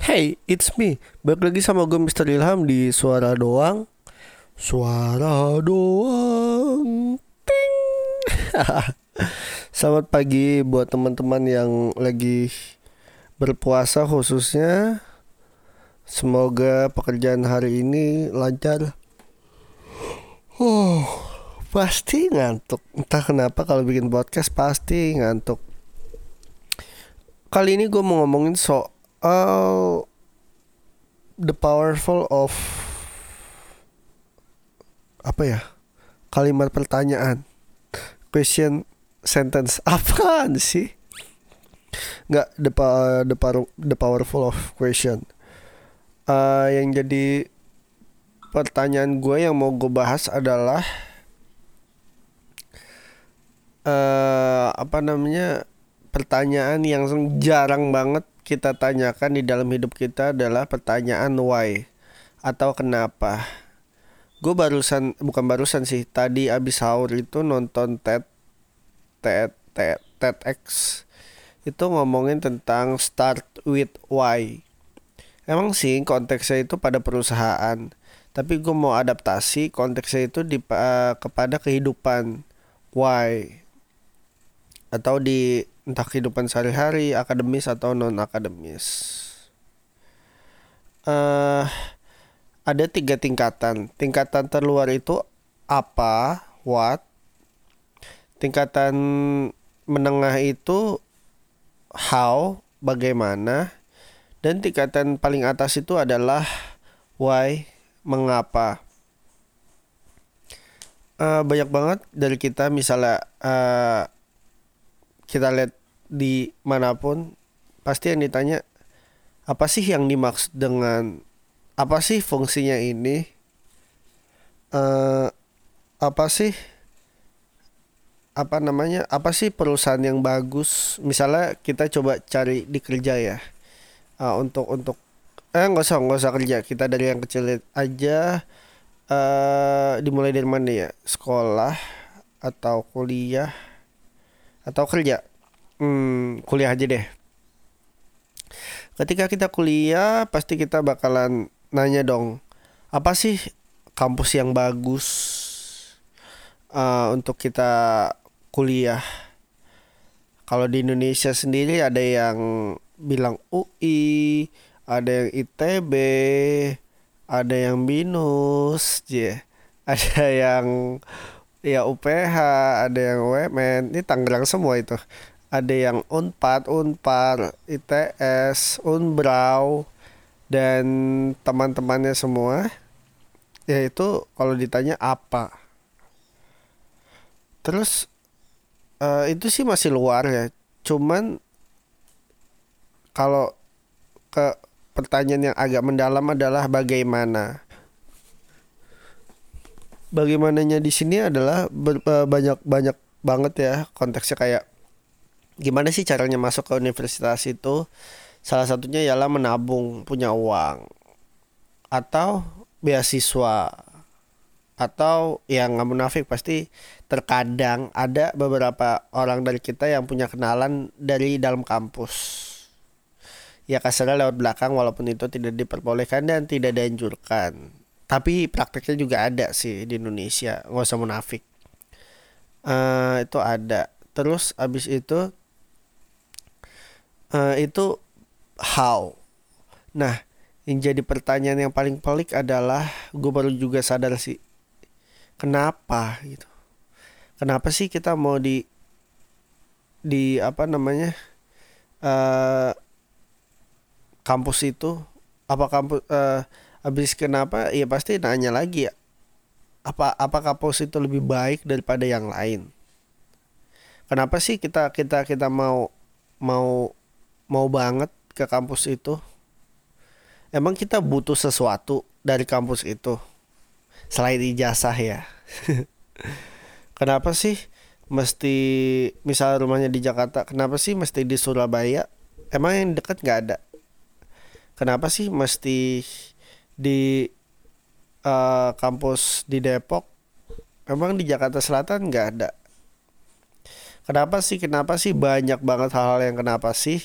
Hey, it's me. Balik lagi sama gue Mr. Ilham di Suara Doang. Suara Doang. Ting. Selamat pagi buat teman-teman yang lagi berpuasa khususnya. Semoga pekerjaan hari ini lancar. Oh, pasti ngantuk. Entah kenapa kalau bikin podcast pasti ngantuk. Kali ini gue mau ngomongin soal the powerful of apa ya? Kalimat pertanyaan. Question sentence. Apaan sih? Nggak the power the power the powerful of question. Uh, yang jadi pertanyaan gue yang mau gue bahas adalah uh, apa namanya? Pertanyaan yang jarang banget kita tanyakan di dalam hidup kita adalah pertanyaan why atau kenapa. Gue barusan bukan barusan sih tadi abis sahur itu nonton TED TED TED TEDx itu ngomongin tentang start with why. Emang sih konteksnya itu pada perusahaan, tapi gue mau adaptasi konteksnya itu di uh, kepada kehidupan why atau di entah kehidupan sehari-hari, akademis atau non akademis. Uh, ada tiga tingkatan. Tingkatan terluar itu apa, what. Tingkatan menengah itu how, bagaimana. Dan tingkatan paling atas itu adalah why, mengapa. Uh, banyak banget dari kita misalnya uh, kita lihat di mana pun pasti yang ditanya apa sih yang dimaksud dengan apa sih fungsinya ini? Uh, apa sih apa namanya apa sih perusahaan yang bagus? Misalnya kita coba cari di kerja ya. Uh, untuk untuk eh nggak usah nggak usah kerja. Kita dari yang kecil aja. Uh, dimulai dari mana ya? Sekolah atau kuliah atau kerja hmm, kuliah aja deh. Ketika kita kuliah, pasti kita bakalan nanya dong, apa sih kampus yang bagus uh, untuk kita kuliah? Kalau di Indonesia sendiri ada yang bilang UI, ada yang ITB, ada yang BINUS, yeah. ada yang ya UPH, ada yang UMN, ini Tangerang semua itu. Ada yang Unpad, Unpar, ITS, Unbrau dan teman-temannya semua. Yaitu kalau ditanya apa. Terus uh, itu sih masih luar ya. Cuman kalau ke pertanyaan yang agak mendalam adalah bagaimana bagaimananya di sini adalah banyak banyak banget ya konteksnya kayak gimana sih caranya masuk ke universitas itu? Salah satunya ialah menabung punya uang atau beasiswa atau yang nggak munafik pasti terkadang ada beberapa orang dari kita yang punya kenalan dari dalam kampus. Ya kasarnya lewat belakang walaupun itu tidak diperbolehkan dan tidak dianjurkan tapi prakteknya juga ada sih di Indonesia nggak usah munafik uh, itu ada terus abis itu uh, itu how. Nah, yang jadi pertanyaan yang paling pelik adalah gue baru juga sadar sih kenapa gitu. Kenapa sih kita mau di di apa namanya uh, kampus itu apa kampus uh, habis kenapa ya pasti nanya lagi ya apa apa kampus itu lebih baik daripada yang lain kenapa sih kita kita kita mau mau mau banget ke kampus itu? Emang kita butuh sesuatu dari kampus itu selain ijazah ya? kenapa sih mesti misal rumahnya di Jakarta, kenapa sih mesti di Surabaya? Emang yang dekat nggak ada? Kenapa sih mesti di uh, kampus di Depok? Emang di Jakarta Selatan nggak ada? Kenapa sih? Kenapa sih banyak banget hal-hal yang kenapa sih?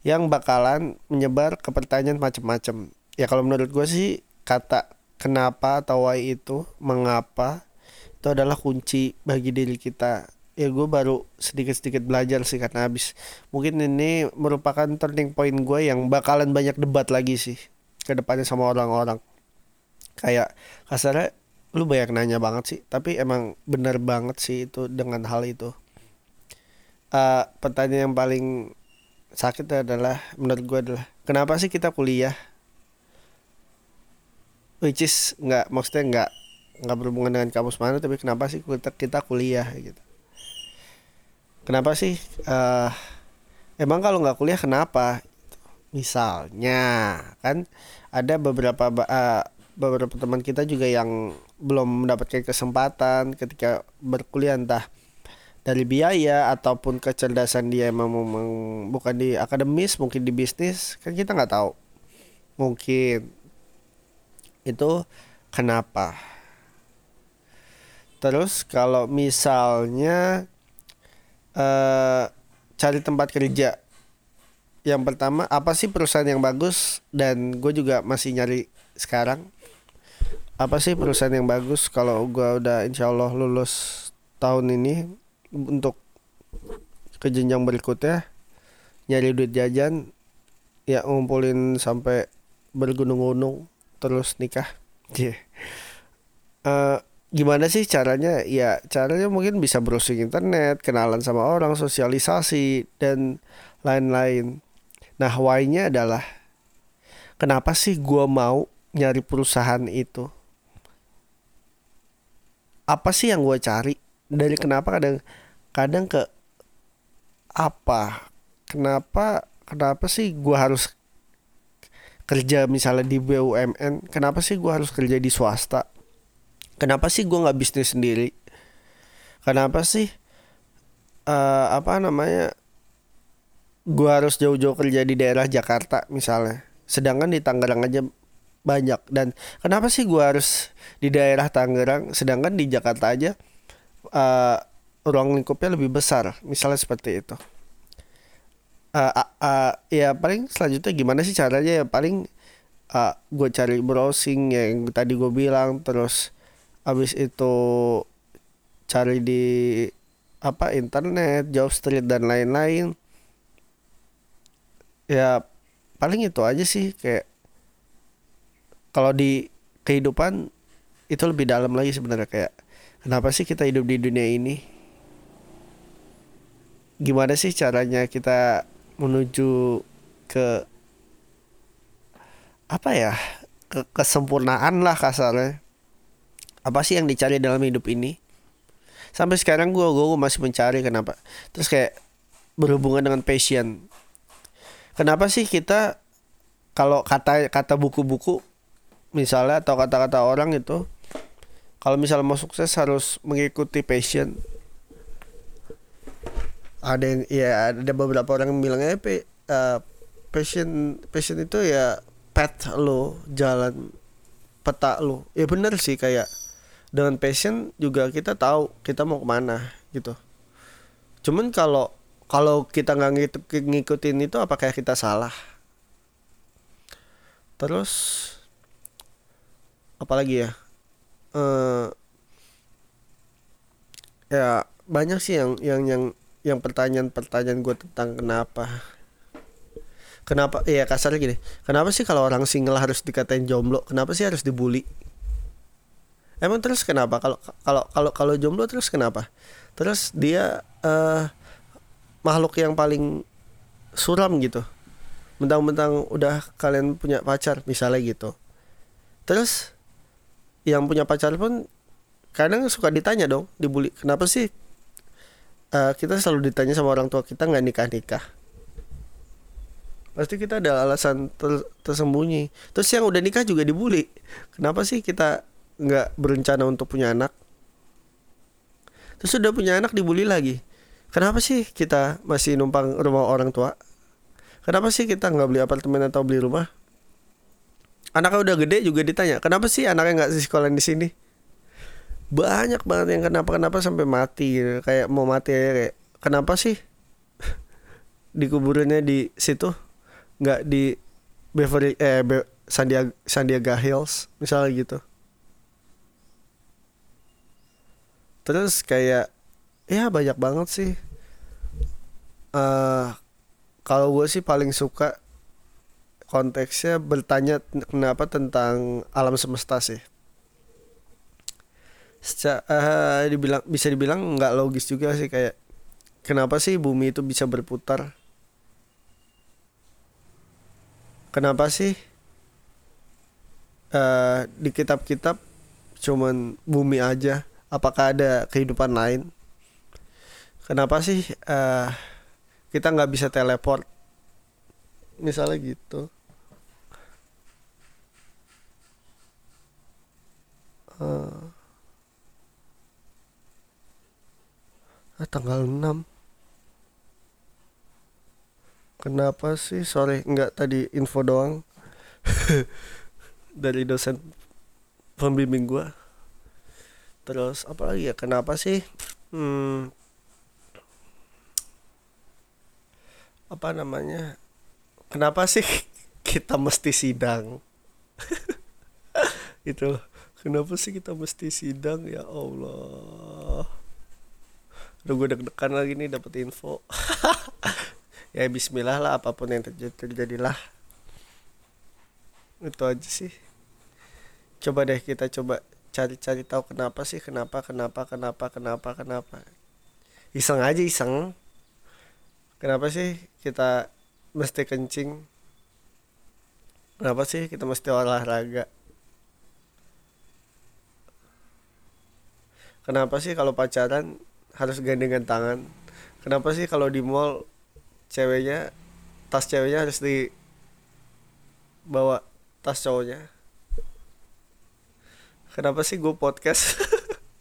yang bakalan menyebar ke pertanyaan macam-macam. Ya kalau menurut gue sih kata kenapa atau why itu mengapa itu adalah kunci bagi diri kita. Ya gue baru sedikit-sedikit belajar sih karena habis mungkin ini merupakan turning point gue yang bakalan banyak debat lagi sih ke depannya sama orang-orang. Kayak kasarnya lu banyak nanya banget sih, tapi emang bener banget sih itu dengan hal itu. Uh, pertanyaan yang paling sakit adalah menurut gue adalah kenapa sih kita kuliah which is nggak maksudnya nggak nggak berhubungan dengan kampus mana tapi kenapa sih kita kita kuliah gitu kenapa sih uh, emang kalau nggak kuliah kenapa misalnya kan ada beberapa uh, beberapa teman kita juga yang belum mendapatkan kesempatan ketika berkuliah entah dari biaya ataupun kecerdasan dia emang, memang bukan di akademis mungkin di bisnis kan kita nggak tahu. Mungkin itu kenapa? Terus kalau misalnya uh, cari tempat kerja yang pertama apa sih perusahaan yang bagus? Dan gue juga masih nyari sekarang. Apa sih perusahaan yang bagus kalau gue udah insya Allah lulus tahun ini untuk ke jenjang berikutnya? Nyari duit jajan ya ngumpulin sampai bergunung-gunung terus nikah. Yeah. uh, gimana sih caranya? Ya caranya mungkin bisa browsing internet kenalan sama orang sosialisasi dan lain-lain nah why-nya adalah kenapa sih gua mau nyari perusahaan itu? Apa sih yang gue cari? Dari kenapa kadang kadang ke apa? Kenapa kenapa sih gue harus kerja misalnya di BUMN kenapa sih gue harus kerja di swasta? Kenapa sih gue nggak bisnis sendiri? Kenapa sih uh, apa namanya gue harus jauh-jauh kerja di daerah Jakarta misalnya. Sedangkan di Tangerang aja banyak. Dan kenapa sih gue harus di daerah Tangerang sedangkan di Jakarta aja uh, ruang lingkupnya lebih besar? Misalnya seperti itu. Uh, uh, uh, ya paling selanjutnya gimana sih caranya? Ya paling uh, gue cari browsing yang tadi gue bilang terus abis itu cari di apa internet job street dan lain-lain ya paling itu aja sih kayak kalau di kehidupan itu lebih dalam lagi sebenarnya kayak kenapa sih kita hidup di dunia ini? Gimana sih caranya kita menuju ke apa ya ke kesempurnaan lah kasarnya? Apa sih yang dicari dalam hidup ini? Sampai sekarang gue gue masih mencari kenapa. Terus kayak berhubungan dengan passion kenapa sih kita kalau kata kata buku-buku misalnya atau kata-kata orang itu kalau misalnya mau sukses harus mengikuti passion. Ada yang ya ada beberapa orang yang bilangnya eh, uh, passion passion itu ya path lo jalan peta lo. Ya bener sih kayak dengan passion juga kita tahu kita mau ke mana gitu. Cuman kalau kalau kita nggak ngikutin itu apakah kita salah? Terus apalagi ya? Uh, ya banyak sih yang yang yang yang pertanyaan-pertanyaan gue tentang kenapa. Kenapa ya kasarnya gini. Kenapa sih kalau orang single harus dikatain jomblo? Kenapa sih harus dibully? Emang terus kenapa? Kalau kalau kalau kalau jomblo terus kenapa? Terus dia uh, makhluk yang paling suram gitu. Mentang-mentang udah kalian punya pacar misalnya gitu. Terus yang punya pacar pun kadang suka ditanya dong dibully. Kenapa sih uh, kita selalu ditanya sama orang tua kita nggak nikah nikah pasti kita ada alasan ter tersembunyi. Terus yang udah nikah juga dibully. Kenapa sih kita nggak berencana untuk punya anak? Terus udah punya anak dibully lagi kenapa sih kita masih numpang rumah orang tua? Kenapa sih kita nggak beli apartemen atau beli rumah? Anaknya udah gede juga ditanya kenapa sih anaknya nggak sekolah di sini? Banyak banget yang kenapa kenapa sampai mati kayak mau mati ya kayak kenapa sih dikuburannya di situ? Nggak di Beverly eh Be Sandiaga Sandiaga Hills misalnya gitu. Terus kayak ya banyak banget sih. Uh, kalau gue sih paling suka konteksnya bertanya kenapa tentang alam semesta sih. Secara, uh, dibilang bisa dibilang nggak logis juga sih kayak kenapa sih bumi itu bisa berputar? Kenapa sih uh, di kitab-kitab cuman bumi aja? Apakah ada kehidupan lain kenapa sih uh, kita nggak bisa teleport? Misalnya gitu. Uh, ah, tanggal 6 kenapa sih? Sore nggak tadi info doang. Dari dosen pembimbing gua. Terus apa lagi ya? Kenapa sih? Hmm, apa namanya kenapa sih kita mesti sidang? Itu kenapa sih kita mesti sidang? Ya Allah. Udah gue deg-degan lagi nih dapet info. Ya bismillah lah apa pun yang terjadi terjadilah. Itu aja sih. Coba deh kita coba cari-cari tahu kenapa sih kenapa kenapa kenapa kenapa kenapa. Iseng aja iseng Kenapa sih kita mesti kencing? Kenapa sih kita mesti olahraga? Kenapa sih kalau pacaran harus gandengan tangan? Kenapa sih kalau di mall ceweknya tas ceweknya harus di bawa tas cowoknya? Kenapa sih gue podcast?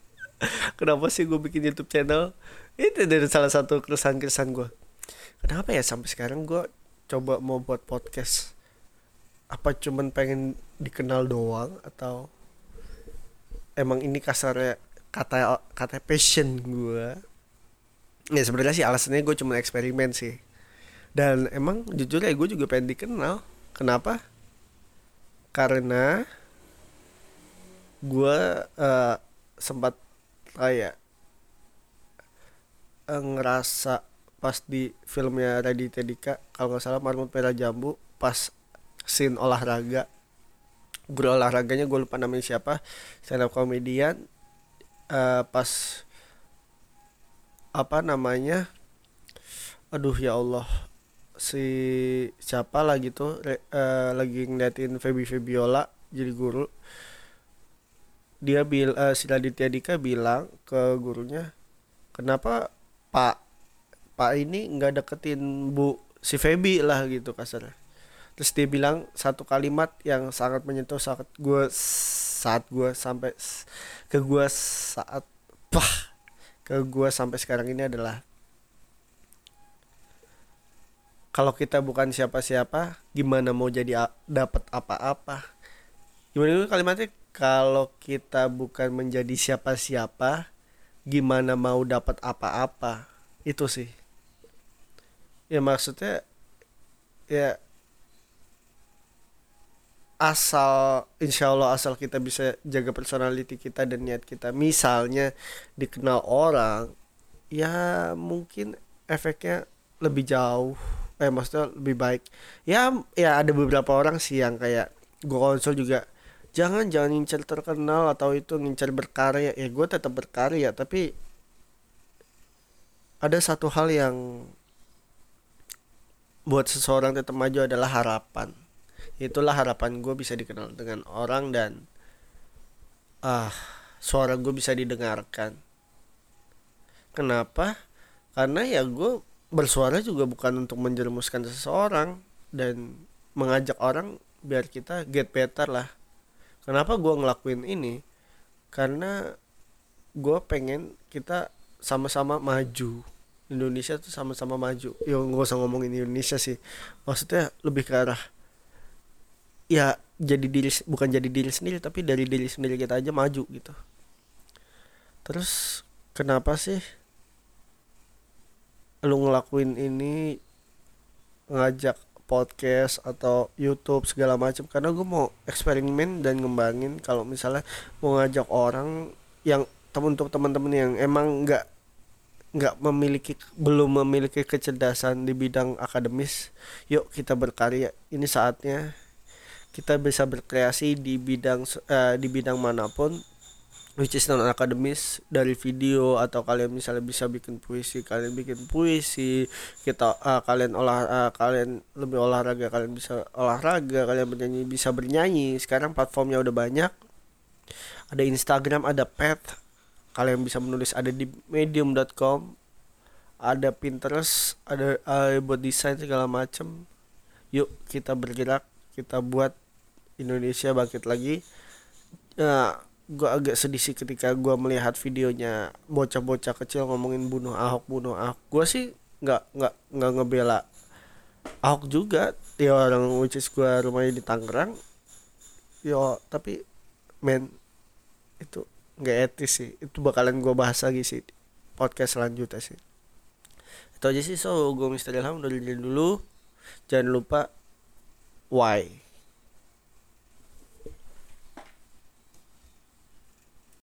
Kenapa sih gue bikin YouTube channel? Itu dari salah satu keresahan-keresahan gue kenapa ya sampai sekarang gue coba mau buat podcast? Apa cuman pengen dikenal doang atau emang ini kasarnya kata kata passion gue ya sebenarnya sih alasannya gue cuma eksperimen sih. Dan emang jujur ya gue juga pengen dikenal. Kenapa? Karena gue uh, sempat kayak uh, ngerasa pas di filmnya Raditya Dika kalau nggak salah Marmut Merah Jambu pas scene olahraga. Guru olahraganya gue lupa namanya siapa stand up comedian uh, pas apa namanya aduh ya Allah si siapa lah gitu uh, lagi ngeliatin Feby Febiola jadi guru. Dia bil uh, si Raditya Dika bilang ke gurunya kenapa Pak Pak ini nggak deketin Bu si Feby lah gitu kasar terus dia bilang satu kalimat yang sangat menyentuh saat gue saat gue sampai ke gue saat pah ke gue sampai sekarang ini adalah kalau kita bukan siapa-siapa gimana mau jadi dapat apa-apa? Gimana itu kalimatnya? Kalau kita bukan menjadi siapa-siapa gimana mau dapat apa-apa? Itu sih ya maksudnya ya asal insya Allah asal kita bisa jaga personality kita dan niat kita. Misalnya dikenal orang ya mungkin efeknya lebih jauh eh maksudnya lebih baik. Ya ya ada beberapa orang sih yang kayak gue konsol juga jangan jangan ngincer terkenal atau itu ngincer berkarya. Ya gue tetap berkarya tapi ada satu hal yang buat seseorang tetap maju adalah harapan. Itulah harapan gue bisa dikenal dengan orang dan ah suara gue bisa didengarkan. Kenapa? Karena ya gue bersuara juga bukan untuk menjerumuskan seseorang dan mengajak orang biar kita get better lah. Kenapa gue ngelakuin ini? Karena gue pengen kita sama-sama maju Indonesia tuh sama-sama maju. Ya gak usah ngomongin Indonesia sih. Maksudnya lebih ke arah ya jadi diri bukan jadi diri sendiri tapi dari diri sendiri kita aja maju gitu. Terus kenapa sih lu ngelakuin ini ngajak podcast atau YouTube segala macam karena gue mau eksperimen dan ngembangin kalau misalnya mau ngajak orang yang temen untuk teman-teman yang emang nggak nggak memiliki belum memiliki kecerdasan di bidang akademis yuk kita berkarya. Ini saatnya kita bisa berkreasi di bidang uh, di bidang mana pun which is non akademis dari video atau kalian misalnya bisa bikin puisi kalian bikin puisi kita uh, kalian olah uh, kalian lebih olahraga kalian bisa olahraga kalian bernyanyi bisa bernyanyi. Sekarang platformnya udah banyak. Ada Instagram ada Pet kalian bisa menulis ada di medium.com ada Pinterest ada uh, buat desain segala macem. Yuk kita bergerak kita buat Indonesia bangkit lagi. Uh, gue agak sedih sih ketika gue melihat videonya bocah-bocah kecil ngomongin bunuh Ahok bunuh Ahok. Gue sih nggak nggak nggak ngebela Ahok juga. Ya orang which is gue rumahnya di Tangerang. Yo tapi men itu nggak etis sih. Itu bakalan gue bahas lagi sih podcast selanjutnya sih. Itu aja sih so gue Mister Ilham dari dulu. Jangan lupa why